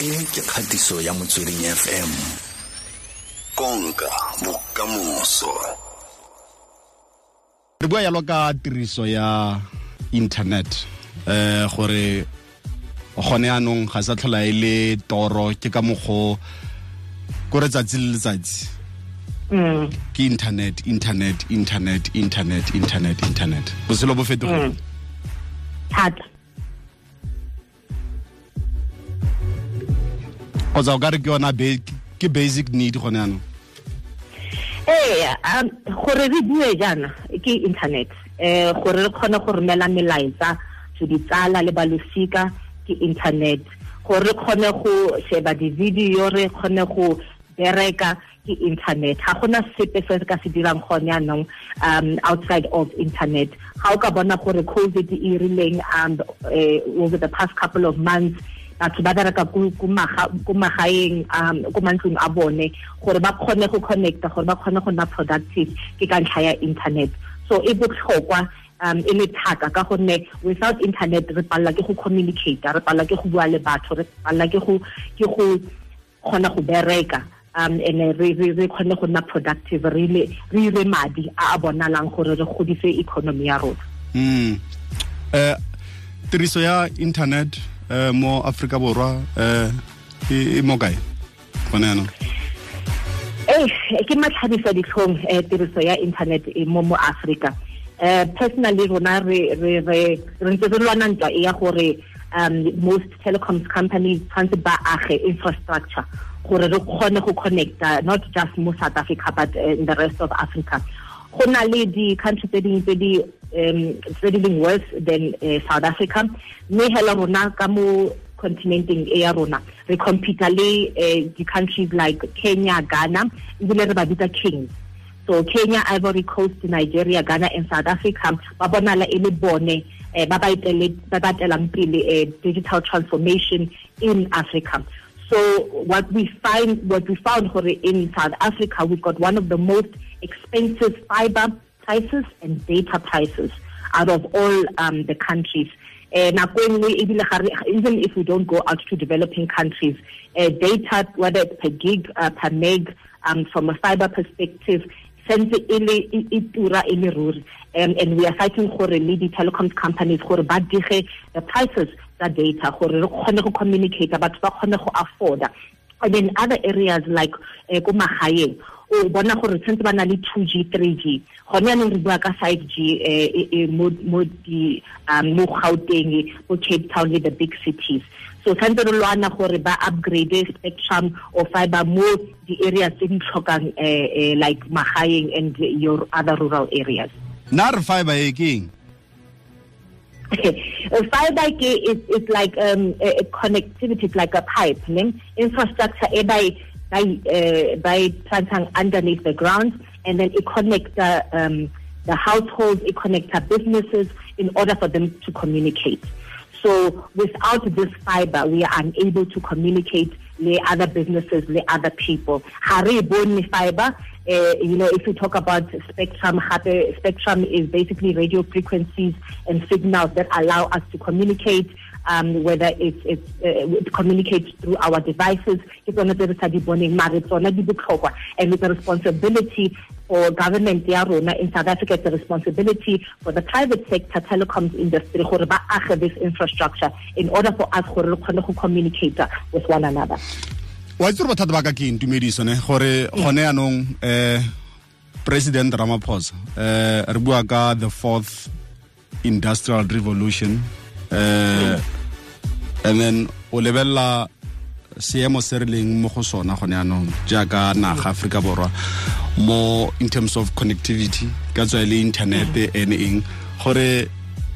e ke kgatiso ya motsweding fm konka bokamoso. Re bua yalo ka tiriso ya internet eh gore gone anong ga sa tlhola e le toro ke ka mogo ko re tsatsi le letsatsi. Ke internet internet internet internet internet internet. Botshelo bo fetogile thata kgotsa o ka re ke yona ke basic need gone yanong? Ee um gore re bue jaana ke internet um gore re kgone go romela melaetsa to ditsala le balosika ke internet. Gore re kgone go sheba di-video re kgone go bereka ke internet. Ga gona sepe se ka se dirang gone yanong um outside of internet. Ga o ka bona gore covid e rileng um eh, over the past couple of months batho ba bereka ko magaeng um ko mantlong a bone gore ba kgone go connecta gore ba kgone go nna productive ke ka ntlha ya internet. So e botlhokwa um e le thata ka gonne without internet re palelwa ke go communicate re palelwa ke go bua le batho re palelwa ke go ke go kgona go bereka um and re re re kgone go nna productive re le re ire madi a a bonalang gore re godise economy ya rona. Mm eh tiriso ya internet mo Afrika borwa eh e mo kae? Gone anong eh ke matlhabisa ditlhong eh tiriso ya internet mo mo Africa eh personally rona re ntse re lwana ntwa e ya gore um most telecoms companies tshwanetse ba age infrastructure gore re kgone go connecta not just mo South Africa but in the rest of Africa go na le di-country tse dingwe tse di um tse di leng worse than uh, South Africa. Mme hela rona ka mo continenting e ya rona re compete le uh, di-countries like Kenya Ghana ebile re ba bitsa kings so Kenya Ivory Coast Nigeria Ghana and South Africa ba bonala e le bone eh, ba ba etele- ba ba telang pele eh, digital transformation in Africa so what we find what we found in South Africa we've got one of the most expensive fiber prices and data prices out of all um, the countries. Re- even if we don't go out to developing countries eh data whether it's per gig uh, per meg um, from a fiber perspective sentse e le e tura e le ruri. Um, and we are fighting gore le di-telecoms companies gore ba dige the prices tsa data gore re kgone go communicate batho ba kgone go afforda. And then other areas like eh, ko magaeng o bona gore tshwanetse ba na le 2G 3G gone yaanong re bua ka 5G eh, eh, eh, mo di um, mo Gauteng mo Cape Town le the big cities. So tshwanetse re lwana gore ba upgrade spectrum or fiber mo di areas tse di tlhokang eh, eh, like magaeng and your other rural areas. Na re fiber e keng a fiber ke is is like um a, a connectivity it's like a pipe ne? infrastructure e by by uh, by planting underneath the ground and then it connects the um the households it connects the businesses in order for them to communicate. So without this fiber we are unable to communicate with other businesses with other people. Ha re e bone fiber. Uh, you know, if you talk about spectrum, spectrum is basically radio frequencies and signals that allow us to communicate, um, whether it's, it's uh, it communicates through our devices. Ke tsone tse re sa di boneng, mare tsona di botlhokwa. And it's a responsibility for government ya rona in South Africa, it's a responsibility for the private sector telecoms industry gore ba age this infrastructure in order for us gore re kgone go communicate with one another. wa itse gore bothata ba ka ke eng tumediso ne gore gone yaanong eh president ramaphosa eh re bua ka the fourth industrial revolution eh and then o lebelela seemo se re leng mo go sona gone yaanong jaaka naga aforika borwa. Mo in terms of connectivity ka tswa e le internet and eng. Gore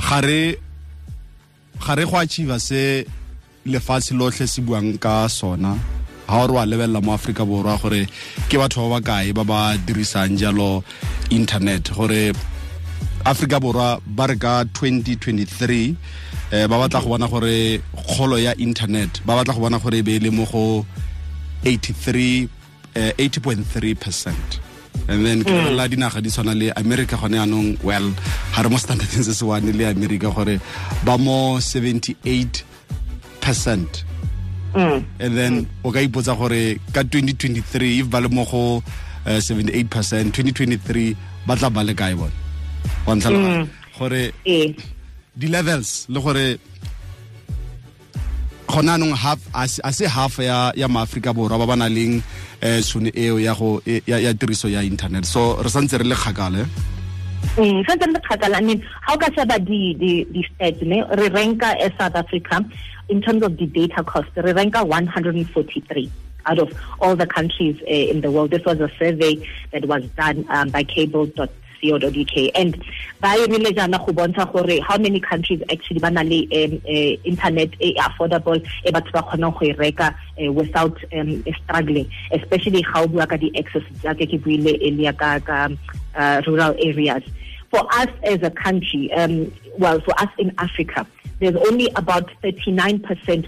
ga re go achieve se lefatshe lotlhe se buang ka sona ga o re wa lebelela mo aforika borwa gore ke batho ba ba kae ba ba dirisang jalo internet. Gore aforika borwa ba re ka 2023 eh, ba batla go bona gore kgolo ya internet ba batla go bona gore e be le mo go 83 eh, 80.3 percent. And then ke la dinaga di tshwana le america gone yaanong well ga re mo standardeng se le america gore ba mo 78 percent. Mm. and then o ka ipotsa gore ka 2023 if ba le mo go uh, 78 percent 2023 ba tla ba le kae bone wa ntlhaloganya gore ee di-levels le gore gona anong half a se- half ya ya maaforika borwa ba ba na leng um tšhono eo ya go ya tiriso ya internet. So re santse re le kgakale Mm, santse re le kgakala. I mean how ka sheba di di di stats ne re ranka as south africa in terms of the data cost. Re ranka 143 out of all the countries uh, in the world. This was a survey that was done um, by cable.co.uk and ba irile jana go bontsha gore how many countries actually ba na le um, uh, internet e affordable e batho ba kgonang go e reka uh, without um, struggling especially ga o bua ka di-access jaaka ke buile earlier ka ka rural areas for us as a country um, well for us in africa there's only about 39%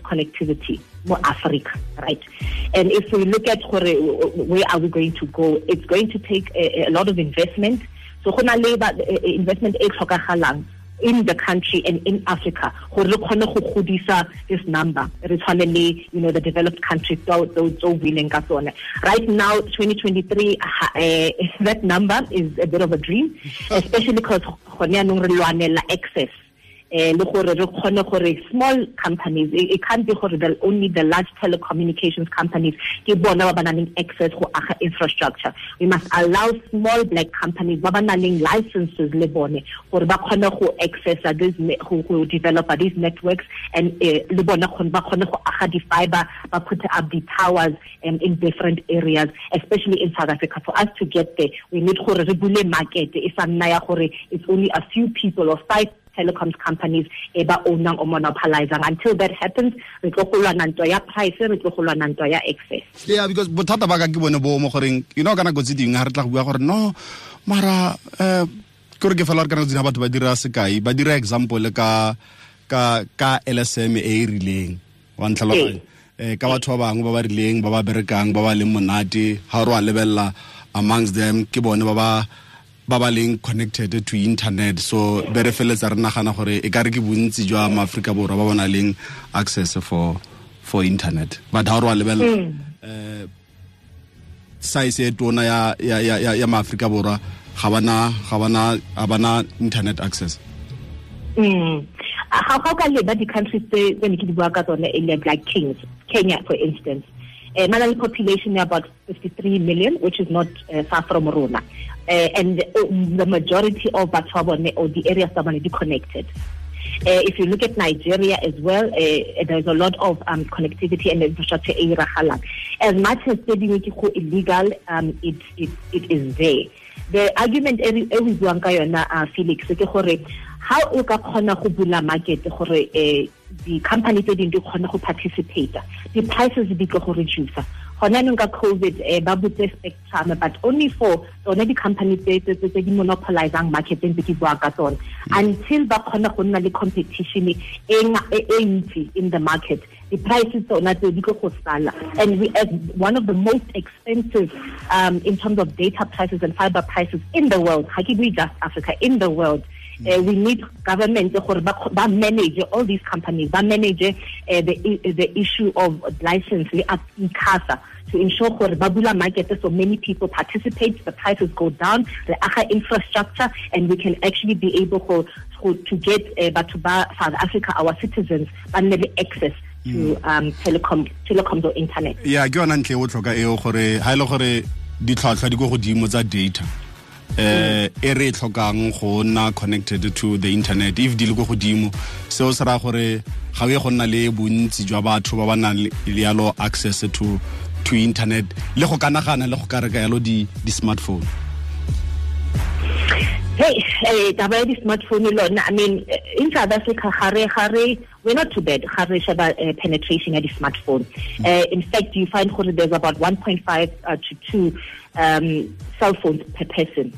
connectivity more Africa, right? And if we look at where are we going to go, it's going to take a, a lot of investment. So go na le eh, investment e tlhokagalang in the country and in Africa gore re kgone go godisa this number. Re tshwane le you know the developed countries tso buileng ka tsone. Right now 2023 ha- eh, that number is a bit of a dream especially because gone yaanong re lwanela access eh le gore re kgone gore small companies it, can't be gore the, only the large telecommunications companies ke bona ba ba nang access go aga infrastructure. We must allow small black companies ba ba nang licenses le bone gore ba kgone go access this go, go develop these networks and eh, le bona kgone- ba kgone go aga di fiber ba put up the towers um, in different areas especially in South Africa. For us to get there we need gore re bule market e sa nna ya gore it's only a few people or five telecoms companies e ba ownang o monopolizing until that happens re tlo go lwana ntwa ya price re tlo go lwana ntwa ya access. Yeah because bothata ba ka ke bone bo mo goreng you know ka nako tse dingwe ga re tla go bua gore no mara um ke gore ke fela gore ka nako tse batho ba dira sekai ba dira example ka ka ka lsm e e rileng. Wa ntlhaloganya eh ka batho ba bangwe ba ba rileng ba ba berekang ba ba leng monate ga re wa lebelela amongst them ke bone ba ba ba ba leng connected to internet. So be re feletsa re nagana gore e ka re ke bontsi jwa maaforika borwa ba ba na leng access for for internet. But ga re wa lebelela eh size e tona ya ya ya ya, ya maaforika borwa ga bana ga bana ga bana internet access. Mm how how ka leba di countries tse tse ne ke di bua ka tsone e like kings Kenya for instance uh, Malawi population is about 53 million, which is not uh, far from Rona. Uh, and uh, the majority of Batswabone or the areas are connected. Uh, if you look at Nigeria as well, there's a lot of um, connectivity and infrastructure in Rahala. As much as studying illegal, um, it, it, it is there. The argument e re e re buang uh, Felix ke gore how o ka kgona go bula market gore eh di company tse dingwe di kgone go participate the prices di tlo go reduce gona neng ka covid eh ba butse spectrum but only for tsone di-company tse tse di monopolizang market tse ke bua ka tsone. Until ba kgona go nna le competition e ntsi in the market the prices tsona tse di tlo go sala. And we as one of the most expensive um, in terms of data prices and fiber prices in the world ha ke bue just africa in the world uh, we need government ba ba manage all these companies ba manage uh, the the issue of license le ICASA to ensure gore ba bula market so many people participate the prices go down the aga infrastructure and we can actually be able to to, to get uh, batho ba South Africa our citizens le access to um, telecom telecoms or internet. Ya ke yona ntle o tlhoka eo gore ga e le gore ditlhwatlhwa di ko godimo tsa data eh e re e tlhokang go nna connected to the internet if di le ko godimo. Seo se raya gore ga o ye go nna le bontsi jwa batho ba ba nang le yalo access to to internet le go kanagana le go ka reka yalo di di smartphone. Hey, eh, taba ya di-smartphone le yone, I mean, eh, in South Africa, gare, gare, we're not too bad, gare sheba uh, penetration ya di-smartphone. Uh, in fact, you find gore there's about 1.5 uh, to 2 um, cell phones per person.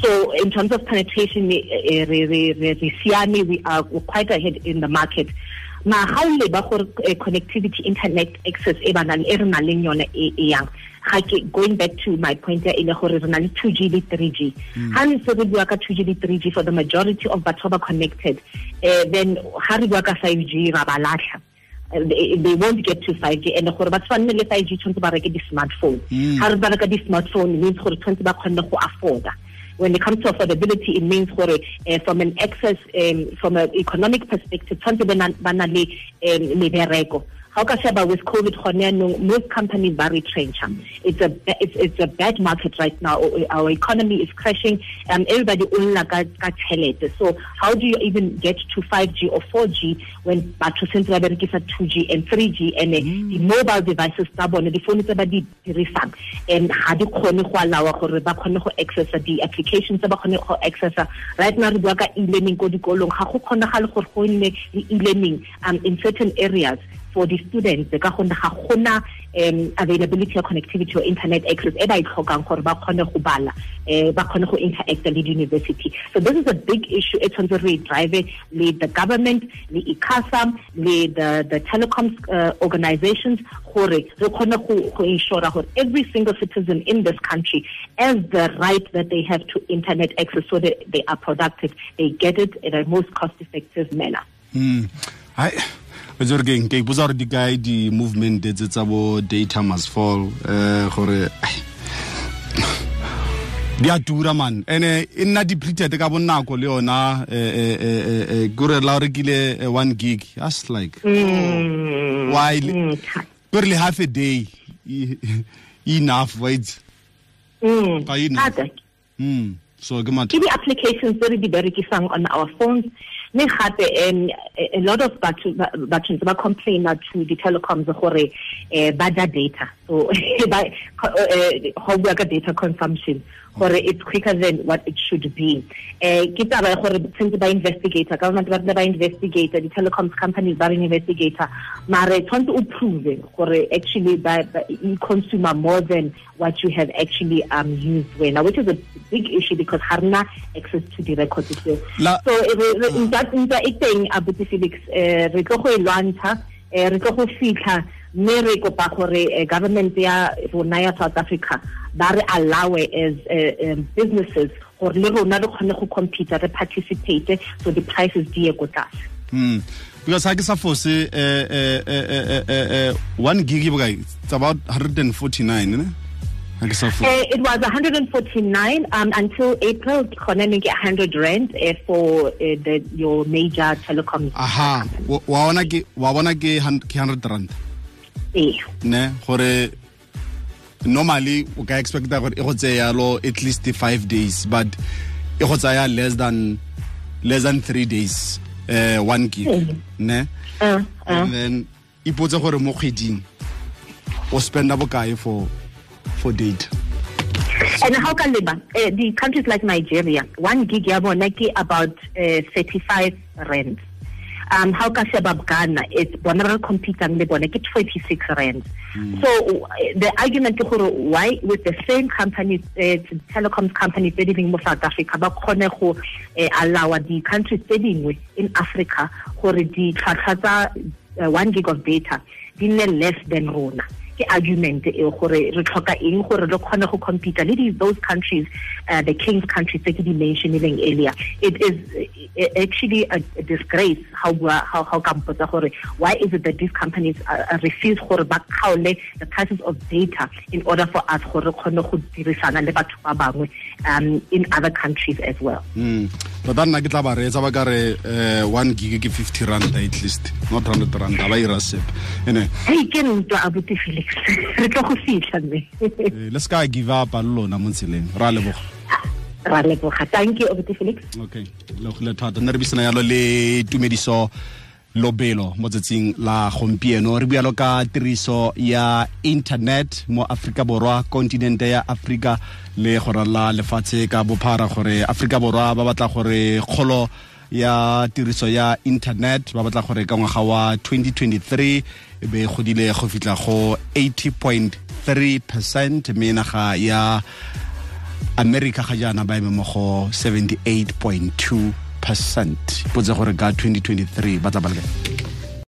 So in terms of penetration, eh, re, re, re, re we are quite ahead in the market. Ma ha o leba gore connectivity, internet access e ba nang e re nang le yone e yang. ga ke going back to my point ya e le gore re na le 2G le 3G ha ntse re bua ka 2G le 3G for the majority of batho ba ba connected eh then ha re bua ka 5G ra ba latlha they, they won't get to 5G and gore ba tshwanne le 5G tshwanetse ba reke di-smartphone. Ha re ba reka di-smartphone means gore tshwanetse ba kgonne go afforda. When it comes to affordability it means gore uh, from an access um, from an economic perspective tshwanetse ba na le um, mebereko how ka sheba with covid gone most companies are retrenching it's a it's, it's a bad market right now. Our economy is crashing um everybody only ka ka so how do you even get to 5G or 4G when batho sentse ba berekisa 2G and 3G and mm. the mobile devices tsa bone di phone tse ba di dirisang and ga di kgone go alawa gore ba kgone go access di applications tse ba kgone go access right now re bua ka e-learning ko dikolong ga go kgonagale gore go nne e-learning um in certain areas for the students ka gonne ga gona um availability of connectivity or internet access e ba e tlhokang gore ba kgone go bala um ba kgone go interact le university so this is a big issue e tshwanetse re drive le the government le icasa le the the telecoms uh, organizations gore re kgone go ensure gore every single citizen in this country has the right that they have to internet access so that they are productive they get it in a most cost effective manner mm. I etse gore keng ke ipotsa gore di kae di-movement tse tsa bo data must fall um gore di a tura man ene e nna depleted ka bonako le yona ke gore la o rekile one gig just like mm. why mm, ke le half a day enough right mm. enough mm. so ke ke di-applications tse re di berekisang on our phones mme gape um a lot of batho batho ba complaina to the telecoms gore eh ba ja data. So go bua ka data consumption gore it's quicker than what it should be. Eh ke taba gore since ba investigator government ba ba investigator the telecoms companies ba investigator. Mare tshwanetse o prove gore actually ba you consumer more than what you have actually um used when now, which is a big issue because harna access to the records so nta nta e teng abuti felix eh re tlo go e lwantsha eh re tlo go fitlha mme re kopa gore government ya rona ya south africa ba re allow as uh, um, businesses gore le rona re kgone go compete re participate so the prices di ye ko tlase mm because ha ke sa force eh 1 gig e bokae it's about 149 ne Uh, it was 149 um, until April. Konene 100 rand uh, for uh, the, your major telecom. Aha, wa bona ke wa ke 100 rand. Eh. Ne, gore normally o ka expecta gore e go tseya lo at least 5 days but e go tsaya less than less than 3 days uh, 1 gig mm. ne uh, uh. and then ipotse gore mo kgweding o spenda bokae for for data and how can liba uh, the countries like nigeria one gig ya bona about uh, 35 rand um how ka sheba ghana it's bona re competing le bona ke 26 rand mm. so the argument ke gore why with the same company uh, telecoms company tse di mo south africa ba kgone go uh, allow the countries tse dingwe in africa gore di tlhwatlhwa tsa uh, one gig of data di nne less than rona ke argument e gore re tlhoka eng gore re kgone go compete le those countries uh, the king's countries tse ke di mentioning earlier. It is uh, actually a, a disgrace how how how kampotsa gore why is it that these companies uh, refuse gore ba kgaole the prices of data in order for us gore re kgone go dirisana le batho ba bangwe um in other countries as well. Mm tota nna ke tla ba reetsa ba ka re uh, 1 gig ke 50 rand at least not 100 rand ba ira sep ene hey ke ntwa abuti felix re tlo go fitlha mme. Le le ka give up a lona mo tseleng. Ra leboga. Ra leboga. Thank you obete felix. Okay. Le go le thata. Nne re bisana yalo le tumediso lobelo mo tsatsing la gompieno. Re bualo ka tiriso ya internet mo Afrika borwa kontinente ya Afrika le go la lefatshe ka bophara gore Afrika borwa ba batla gore kgolo ya tiriso ya internet ba batla gore ka ngwaga wa 2023 e be godile go fitla go 80.3 percent mme naga ya america ga jaana ba eme mo go 78.2 percent. Ipotse gore ka 2023 ba tla ba